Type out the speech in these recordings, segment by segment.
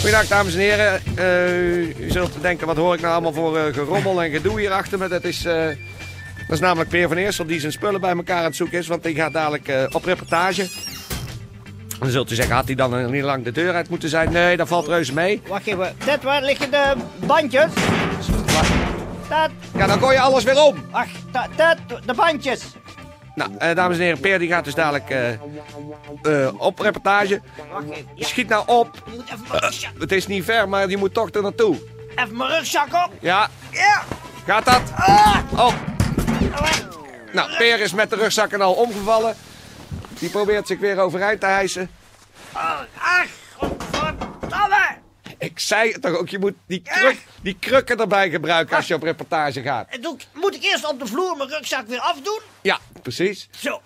Goedendag dames en heren. Eh, u zult denken, wat hoor ik nou allemaal voor eh, gerommel en gedoe hier achter me. Dat is, eh, dat is namelijk Peer van Eersel die zijn spullen bij elkaar aan het zoeken is. Want die gaat dadelijk op reportage. Dan zult u zeggen, had hij dan niet lang de deur uit moeten zijn? Nee, dat valt reuze mee. Wacht even, dit waar liggen de bandjes? Dat, Ja, dan gooi je alles weer om. ach, dat, dat, de bandjes. Nou, eh, dames en heren, Peer die gaat dus dadelijk eh, eh, op reportage. Wacht even, ja, Schiet nou op. je moet even mijn rugzak, Het is niet ver, maar je moet toch er naartoe. even mijn rugzak op. Ja, Ja, gaat dat? ah, wacht. Nou, Peer is met de rugzakken al omgevallen. Die probeert zich weer overeind te hijsen. Oh, ach. Ik zei het toch ook, je moet die, kruk, die krukken erbij gebruiken als je op reportage gaat. En doe ik- Moet ik eerst op de vloer mijn rugzak weer afdoen? Ja, precies. Zo,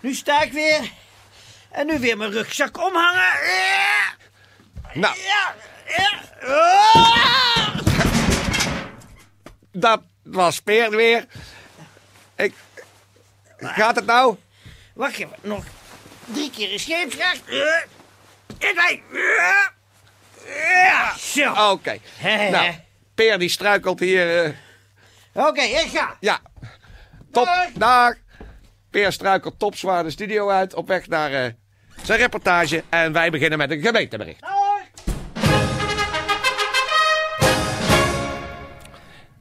nu sta ik weer. En nu weer mijn rugzak omhangen. Ja, Nou, ja, ja. Ah. dat was Peer weer. Ik, gaat het nou? Wacht even, nog drie keer een scheepsrecht. Ja, wij. Ja, ja, zo. Oké. Nou, Peer die struikelt hier. eh, Oké, ik ga. ja, top. Dag. Dag. Peer struikelt topzwaar de studio uit op weg naar eh, zijn reportage. En wij beginnen met een gemeentebericht.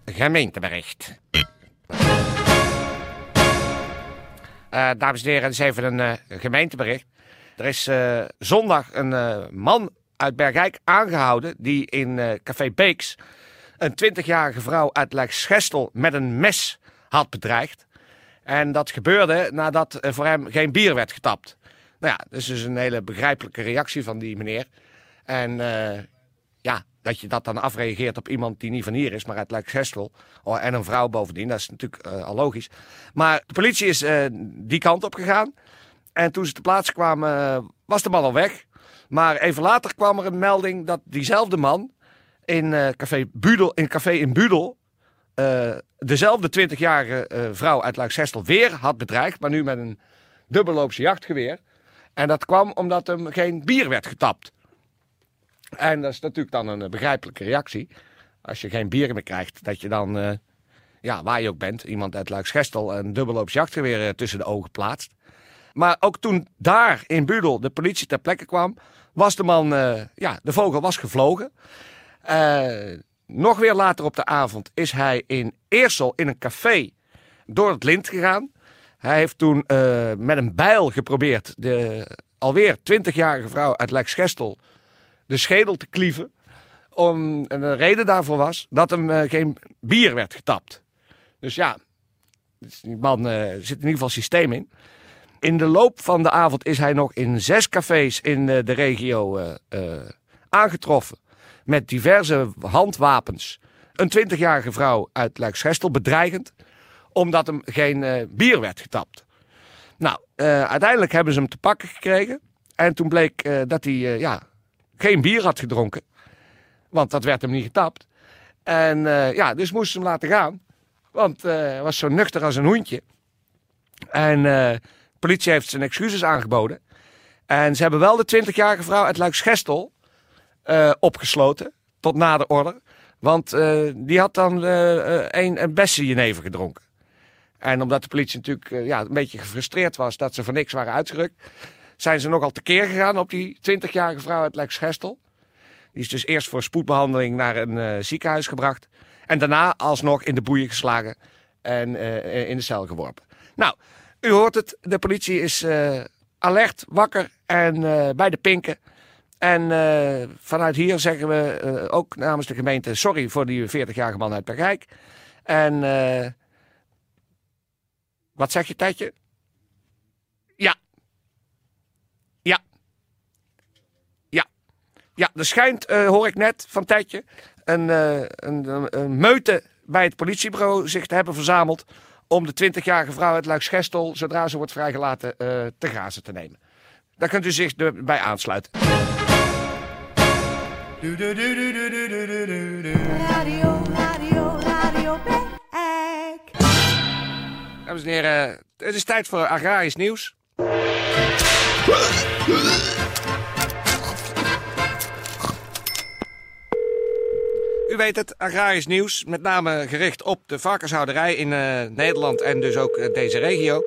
Gemeentebericht. Eh, dames en heren, het is even een gemeentebericht. Er is zondag een man uit Bergijk aangehouden die in eh, Café Beeks een 20-jarige vrouw uit Lijkschestel met een mes had bedreigd. En dat gebeurde nadat voor hem geen bier werd getapt. Nou ja, dat is dus een hele begrijpelijke reactie van die meneer. En eh, ja, dat je dat dan afreageert op iemand die niet van hier is, maar uit Lijkschestel. Oh, en een vrouw bovendien, dat is natuurlijk eh, al logisch. Maar de politie is die kant op gegaan. En toen ze te plaatse kwamen, was de man al weg. Maar even later kwam er een melding dat diezelfde man in, eh, café, Budel, in café in Budel... eh, dezelfde 20-jarige eh, vrouw uit Luiksestel weer had bedreigd... maar nu met een dubbelloopse jachtgeweer. En dat kwam omdat hem geen bier werd getapt. En dat is natuurlijk dan een begrijpelijke reactie. Als je geen bier meer krijgt, dat je dan, ja, waar je ook bent, iemand uit Luiksgestel een dubbeloops jachtgeweer tussen de ogen plaatst. Maar ook toen daar in Budel de politie ter plekke kwam, was de man, eh, ja, de vogel was gevlogen. Eh, nog weer later op de avond is hij in Eersel in een café door het lint gegaan. Hij heeft toen eh, met een bijl geprobeerd de alweer 20-jarige vrouw uit Lijkschestel de schedel te klieven. Om, en de reden daarvoor was dat hem geen bier werd getapt. Dus ja, die man zit in ieder geval systeem in. In de loop van de avond is hij nog in zes cafés in eh, de regio eh, eh, aangetroffen. Met diverse handwapens. Een 20-jarige vrouw uit Luikschestel bedreigend. Omdat hem geen bier werd getapt. Nou, uiteindelijk hebben ze hem te pakken gekregen. En toen bleek dat hij ja, geen bier had gedronken. Want dat werd hem niet getapt. En ja, dus moesten ze hem laten gaan. Want hij was zo nuchter als een hoentje. En politie heeft zijn excuses aangeboden. En ze hebben wel de 20-jarige vrouw uit Luikschestel eh opgesloten. Tot na de order. Want eh, die had dan eh, een, een beste jenever gedronken. En omdat de politie natuurlijk ja, een beetje gefrustreerd was dat ze voor niks waren uitgerukt, zijn ze nogal tekeer gegaan op die 20-jarige vrouw uit Lijkschestel. Die is dus eerst voor spoedbehandeling naar een ziekenhuis gebracht. En daarna alsnog in de boeien geslagen en in de cel geworpen. Nou, u hoort het. De politie is eh, alert, wakker en eh, bij de pinken. En eh, vanuit hier zeggen we ook namens de gemeente sorry voor die 40-jarige man uit Bergijk. En wat zeg je, Tijdje? Ja. Ja. Ja. Ja, er schijnt, hoor ik net van Tetje, een, een, een, een meute bij het politiebureau zich te hebben verzameld om de 20-jarige vrouw uit Luiksgestel, zodra ze wordt vrijgelaten, eh, te grazen te nemen. Daar kunt u zich bij aansluiten. Radio, radio, radio. Dames en heren, het is tijd voor agrarisch nieuws. U weet het, agrarisch nieuws, met name gericht op de varkenshouderij in eh, Nederland en dus ook eh, deze regio.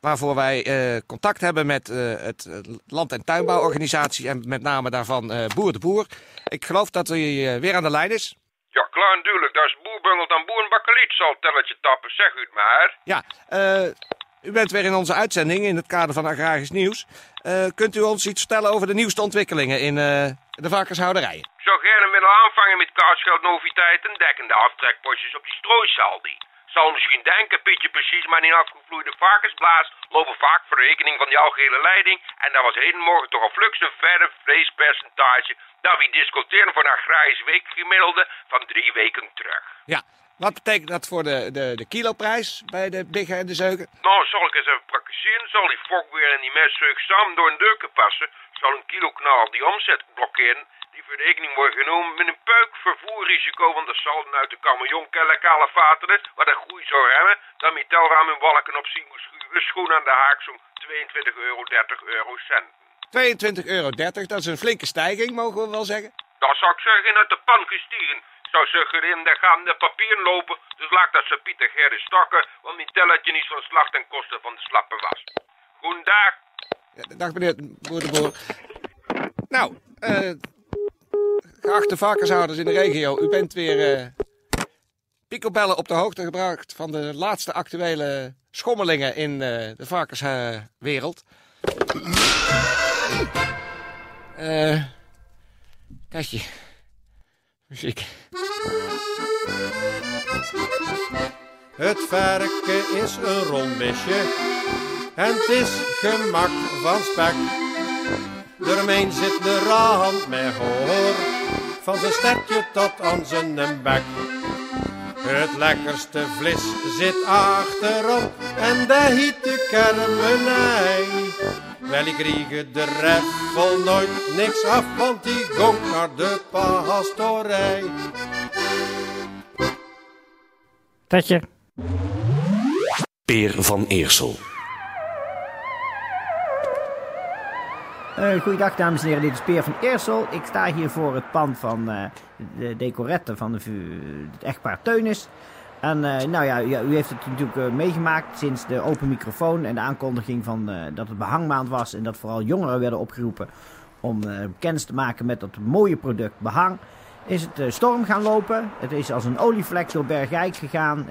Waarvoor wij eh, contact hebben met het Land- en Tuinbouworganisatie en met name daarvan Boer de Boer. Ik geloof dat hij weer aan de lijn is. Ja, klaar natuurlijk. Dat is boerbungel dan boerenbakkeliet zal telletje tappen, zeg u het maar. Ja, u bent weer in onze uitzending in het kader van agrarisch nieuws. Kunt u ons iets vertellen over de nieuwste ontwikkelingen in de varkenshouderij? Zou gerne willen aanvangen met kaasgeldnoviteiten dekkende aftrekpostjes op die strooisaldi. Zal misschien denken, Pietje precies, maar in afgevloeide varkensblaas lopen vaak voor rekening van die algehele leiding. En dat was hedenmorgen toch een flux een verre vleespercentage dat we discussiëren voor een agrarisch weekgemiddelde van drie weken terug. Ja, wat betekent dat voor de, de, de kiloprijs bij de biggen en de zeuken? Nou, zal ik eens even praktiseren. Zal die fok weer en die messeuk samen door een deuken passen? Zal een kilo knal die omzet blokkeren? Die voor rekening wordt genomen met een peuk vervoerrisico, want dat zal uit de camion kale vateren, wat een groei zou hebben, dan met telraam en walken op zien schoen aan de haak zo'n 22 euro, 30 euro cent. 22,30 euro, dat is een flinke stijging, mogen we wel zeggen. Dat zou ik zeggen uit de pan gestiegen. Zou suggereren, daar gaan de papieren lopen, dus laat dat ze Pieter Gerrit stokken, want die telletje niet van slag ten koste van de slappe was. Goedendag. Ja, dag meneer Boer de Boer. Nou, eh geachte varkenshouders in de regio, u bent weer picobellen op de hoogte gebracht van de laatste actuele schommelingen in eh, de varkenswereld. Eh Katje. Muziek. Het varken is een rond besje en het is gemak van spek. Eromheen zit de rand met hoor, van zijn stertje tot aan zijn bek. Het lekkerste vlees zit achterop en de hitte kermenij. Wel, ik krieg de reffel nooit niks af, want die gongt naar de pastorij. Tetje. Peer van Eersel. Eh goeiedag dames en heren, dit is Peer van Eersel. Ik sta hier voor het pand van eh, de decoretten van de, het echtpaar Teunis. En eh, nou ja, u heeft het natuurlijk meegemaakt sinds de open microfoon en de aankondiging van dat het behangmaand was. En dat vooral jongeren werden opgeroepen om kennis te maken met dat mooie product behang. Is het storm gaan lopen. Het is als een olievlek door Bergijk gegaan.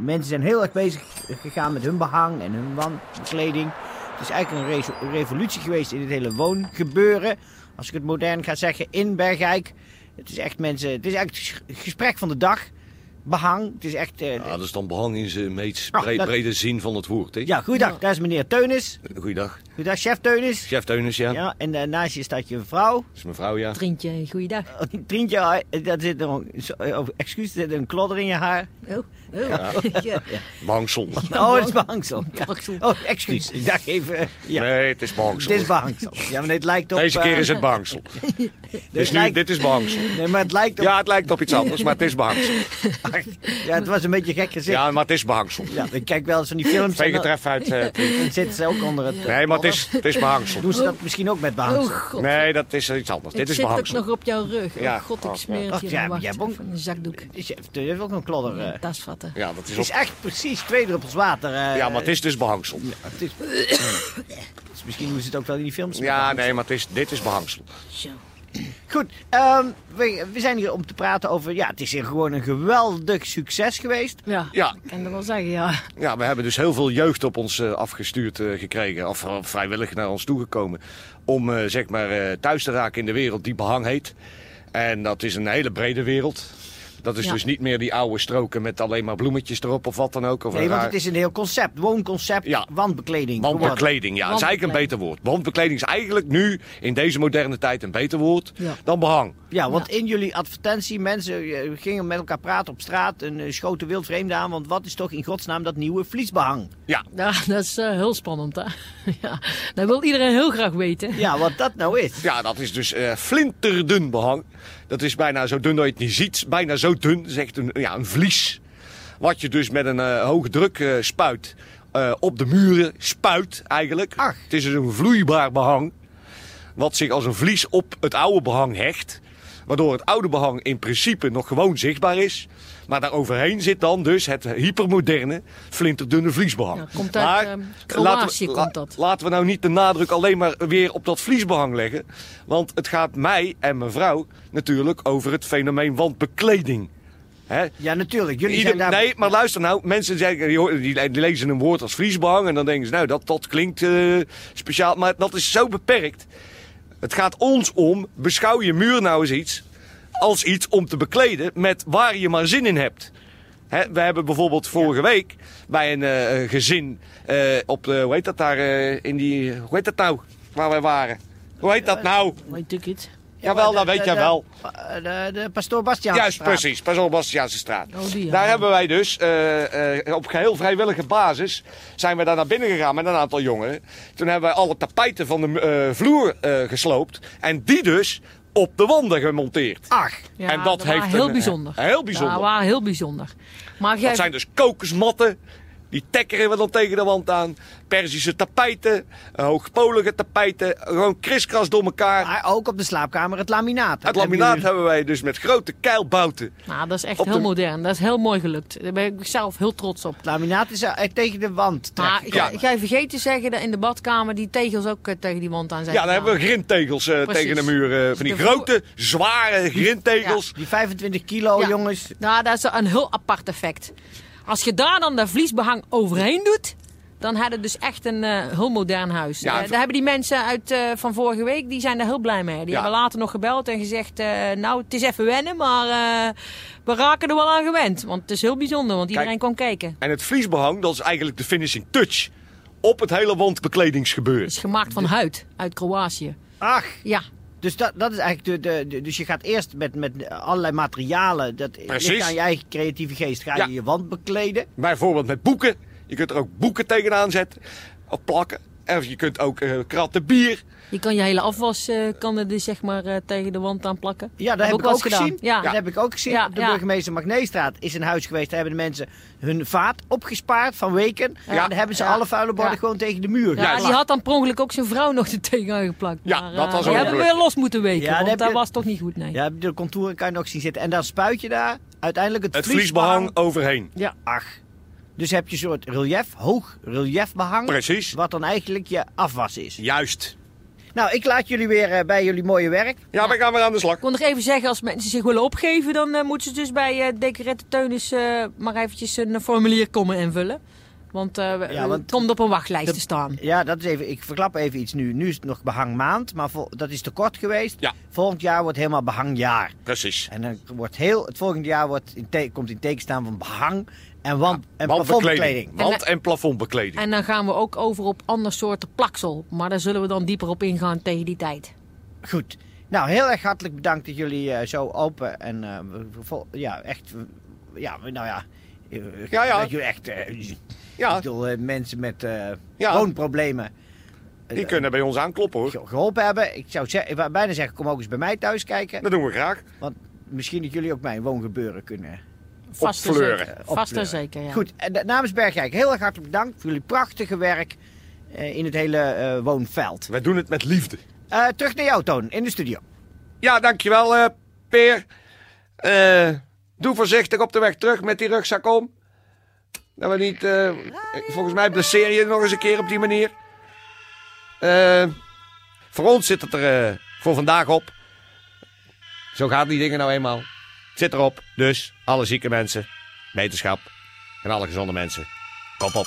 Mensen zijn heel erg bezig gegaan met hun behang en hun wandkleding. Het is eigenlijk een revolutie geweest in het hele woongebeuren. Als ik het modern ga zeggen, in Bergijk. Het is echt mensen. Het is eigenlijk het gesprek van de dag. Behang. Het is echt. eh, Ja, dat is dan behang in zijn meest Ah, dat- brede zin van het woord. Hè? ja, goeiedag. Daar is meneer Teunis. Goeiedag. Goeiedag, chef Teunis. Chef Teunis, ja. Ja, en eh, naast je staat je vrouw. Dat is mijn vrouw, ja. Trientje, goeiedag. Trientje, eh, dat zit er, een- zo- eh, oh, excuus, er zit een klodder in je haar. Oh, oh. Ja. Behangsel. Oh, het is behangsel. Ja. Behangsel. Oh, excuus. Ik dacht even. eh, Ja. Nee, het is behangsel. Het is behangsel. Ja, maar het lijkt op. Deze keer eh, is het behangsel. Dus nu, lijkt- dit is behangsel. Nee, maar het lijkt op. Ja, het lijkt op iets anders, maar het is behangsel. Ja, het was een beetje gek gezicht. Ja, maar het is behangsel. Ja, ik kijk wel eens van die films. dan- Tegentref uit... eh, Dan zitten ze ook onder het. nee, maar het is, het is behangsel. Doen ze dat misschien ook met behangsel? Oh god. Nee, dat is iets anders. ik Dit is zit ook behangsel. nog op jouw rug. Oh Ja. god, ik Oh, smeer ja. het hier. Ja, wacht, hebt even een zakdoek. Dus je heeft ook een klodder. eh. Ja, tas vatten. Ja, dat is Het op... is echt precies twee druppels water. eh. Ja, maar het is dus behangsel. Het is, misschien doen ze het ook wel in die films. Ja, nee, maar het is, dit is behangsel. Zo. Goed, ehm, we, we zijn hier om te praten over. Ja, het is hier gewoon een geweldig succes geweest. Ja, Ja. ik kan er wel zeggen, ja. Ja, we hebben dus heel veel jeugd op ons eh, afgestuurd eh, gekregen. Of eh, vrijwillig naar ons toegekomen. Om eh, zeg maar eh, thuis te raken in de wereld die behang heet. En dat is een hele brede wereld. Dat is Ja. dus niet meer die oude stroken met alleen maar bloemetjes erop of wat dan ook. Of Nee, want het is een heel concept. Woonconcept, Ja. wandbekleding. Wandbekleding, ja, dat is eigenlijk een beter woord. Wandbekleding is eigenlijk nu, in deze moderne tijd, een beter woord Ja. dan behang. Ja, want in jullie advertentie, mensen eh, gingen met elkaar praten op straat en eh, schoten wild vreemd aan. Want wat is toch in godsnaam dat nieuwe vliesbehang? Ja, Ja, dat is eh, heel spannend, hè? ja, dat wil iedereen heel graag weten. Ja, wat dat nou is. ja dat is dus eh, flinterdun behang. Dat is bijna zo dun dat je het niet ziet. Bijna zo dun, dat is echt een, ja, een vlies. Wat je dus met een eh, hoge druk eh, spuit eh, op de muren spuit eigenlijk. Ach. Het is dus een vloeibaar behang. Wat zich als een vlies op het oude behang hecht. Waardoor het oude behang in principe nog gewoon zichtbaar is. Maar daaroverheen zit dan dus het hypermoderne flinterdunne vliesbehang. Ja, komt uit, ehm, Kroatië komt dat. Laten we nou niet de nadruk alleen maar weer op dat vliesbehang leggen. Want het gaat mij en mijn vrouw natuurlijk over het fenomeen wandbekleding. Hè? Ja, natuurlijk. Jullie Ieder- zijn daar... Nee, maar luister nou. Mensen zeggen, die, horen- die die lezen een woord als vliesbehang. En dan denken ze, nou, dat, dat klinkt eh, speciaal. Maar dat is zo beperkt. Het gaat ons om, beschouw je muur nou eens iets als iets om te bekleden met waar je maar zin in hebt. We hebben bijvoorbeeld vorige week bij een eh, gezin eh, op de, hoe heet dat daar, eh, in die, hoe heet dat nou, waar wij waren? Hoe heet dat nou? Weet ik het? Jawel, dat weet jij wel. De, de, de Pastoor Bastiaan. Juist, precies. Pas op, Bastiaanse straat. Oh, die, ja. Daar hebben wij dus eh, eh, op geheel vrijwillige basis zijn we daar naar binnen gegaan met een aantal jongeren. Toen hebben wij alle tapijten van de vloer gesloopt en die dus op de wanden gemonteerd. Ach, Ja, en dat heeft heel een- bijzonder. heel bijzonder. Ja, heel bijzonder. Maar jij, Dat zijn dus kokosmatten. Die tekkeren we dan tegen de wand aan. Persische tapijten. eh, Hoogpolige tapijten. Gewoon kriskras door elkaar. maar ook op de slaapkamer het laminaat. Het laminaat hebben wij dus met grote keilbouten. nou, dat is echt op heel de- modern. Dat is heel mooi gelukt. Daar ben ik zelf heel trots op. Het laminaat is eh, tegen de wand Maar trekken. jij, vergeet te zeggen dat in de badkamer die tegels ook eh, tegen die wand aan zijn Ja, dan hebben we grindtegels eh, tegen de muur. eh, van die De grote, zware grindtegels. Die 25 kilo, Ja. jongens. Nou, dat is een heel apart effect. Als je daar dan dat vliesbehang overheen doet, dan hebben we dus echt een eh, heel modern huis. Ja, Eh, daar hebben die mensen uit, eh, van vorige week, die zijn daar heel blij mee. Die Ja. hebben later nog gebeld en gezegd, nou het is even wennen, maar we raken er wel aan gewend. Want het is heel bijzonder, want iedereen kon kijken. En het vliesbehang, dat is eigenlijk de finishing touch. Op het hele wandbekledingsgebeuren. Het is gemaakt van huid, uit Kroatië. Ach, Ja, dus dat, dat is eigenlijk de, de, de- Dus je gaat eerst met, met allerlei materialen. Dat Precies. ligt aan je eigen creatieve geest. Ga je Ja. je wand bekleden. Bijvoorbeeld met boeken. Je kunt er ook boeken tegenaan zetten. Of plakken. Of je kunt ook eh, kratten bier. Je kan je hele afwas eh, kan er dus zeg maar eh, tegen de wand aan plakken. Ja, dat heb ik ook gezien. Ja. Dat heb ik ook gezien. Op de ja. burgemeester Magneestraat is een huis geweest. Daar hebben de mensen hun vaat opgespaard van weken. Ja. En dan hebben ze Ja. alle vuile borden Ja. gewoon tegen de muur Ja, die had dan per ongeluk ook zijn vrouw nog er tegenaan geplakt. Ja, maar, dat eh, was die hebben we los moeten weken, want dat je- was toch niet goed, nee. Ja, de contouren kan je nog zien zitten. En dan spuit je daar uiteindelijk het, Het vliesbehang overheen. Ja. Ach. Dus heb je een soort relief, hoog reliefbehang. Precies. Wat dan eigenlijk je afwas is. Juist. Nou, ik laat jullie weer eh, bij jullie mooie werk. Ja, we gaan weer aan de slag. Ik wil nog even zeggen, als mensen zich willen opgeven, dan eh, moeten ze dus bij eh Decorette Teunis eh, maar eventjes een formulier komen invullen. Want, eh, Ja, want- het komt op een wachtlijst te staan. Ja, dat is even, ik verklap even iets nu. Nu is het nog behangmaand, maar vol- dat is te kort geweest. Ja. Volgend jaar wordt helemaal behangjaar. Precies. En dan wordt heel, het volgende jaar wordt in te- komt in teken staan van behang en wand en Wandbekleding. plafondbekleding. Wand- en plafondbekleding. En dan gaan we ook over op ander soorten plaksel. Maar daar zullen we dan dieper op ingaan tegen die tijd. Goed. Nou, heel erg hartelijk bedankt dat jullie eh, zo open en eh, vol- ja, echt, ja, nou ja. eh, Ja, ja. Dat jullie echt, Ja, ik bedoel, mensen met eh Ja. woonproblemen die kunnen bij ons aankloppen hoor. ge- geholpen hebben. Ik zou zeggen, ik wou bijna zeggen, kom ook eens bij mij thuis kijken. Dat doen we graag. Want misschien dat jullie ook mijn woongebeuren kunnen Vast Opfleuren. zeker. Vast en zeker, ja. Goed, en de- namens Bergrijk heel erg hartelijk bedankt voor jullie prachtige werk eh, in het hele eh, woonveld. Wij doen het met liefde. Eh, terug naar jou, Toon, in de studio. Ja, dankjewel eh Peer. Eh, doe voorzichtig op de weg terug met die rugzak om. Dat we niet... eh, volgens mij blesseer je nog eens een keer op die manier. Eh, voor ons zit het er eh, voor vandaag op. Zo gaat die dingen nou eenmaal. Zit erop. Dus alle zieke mensen, wetenschap en alle gezonde mensen. Kop op.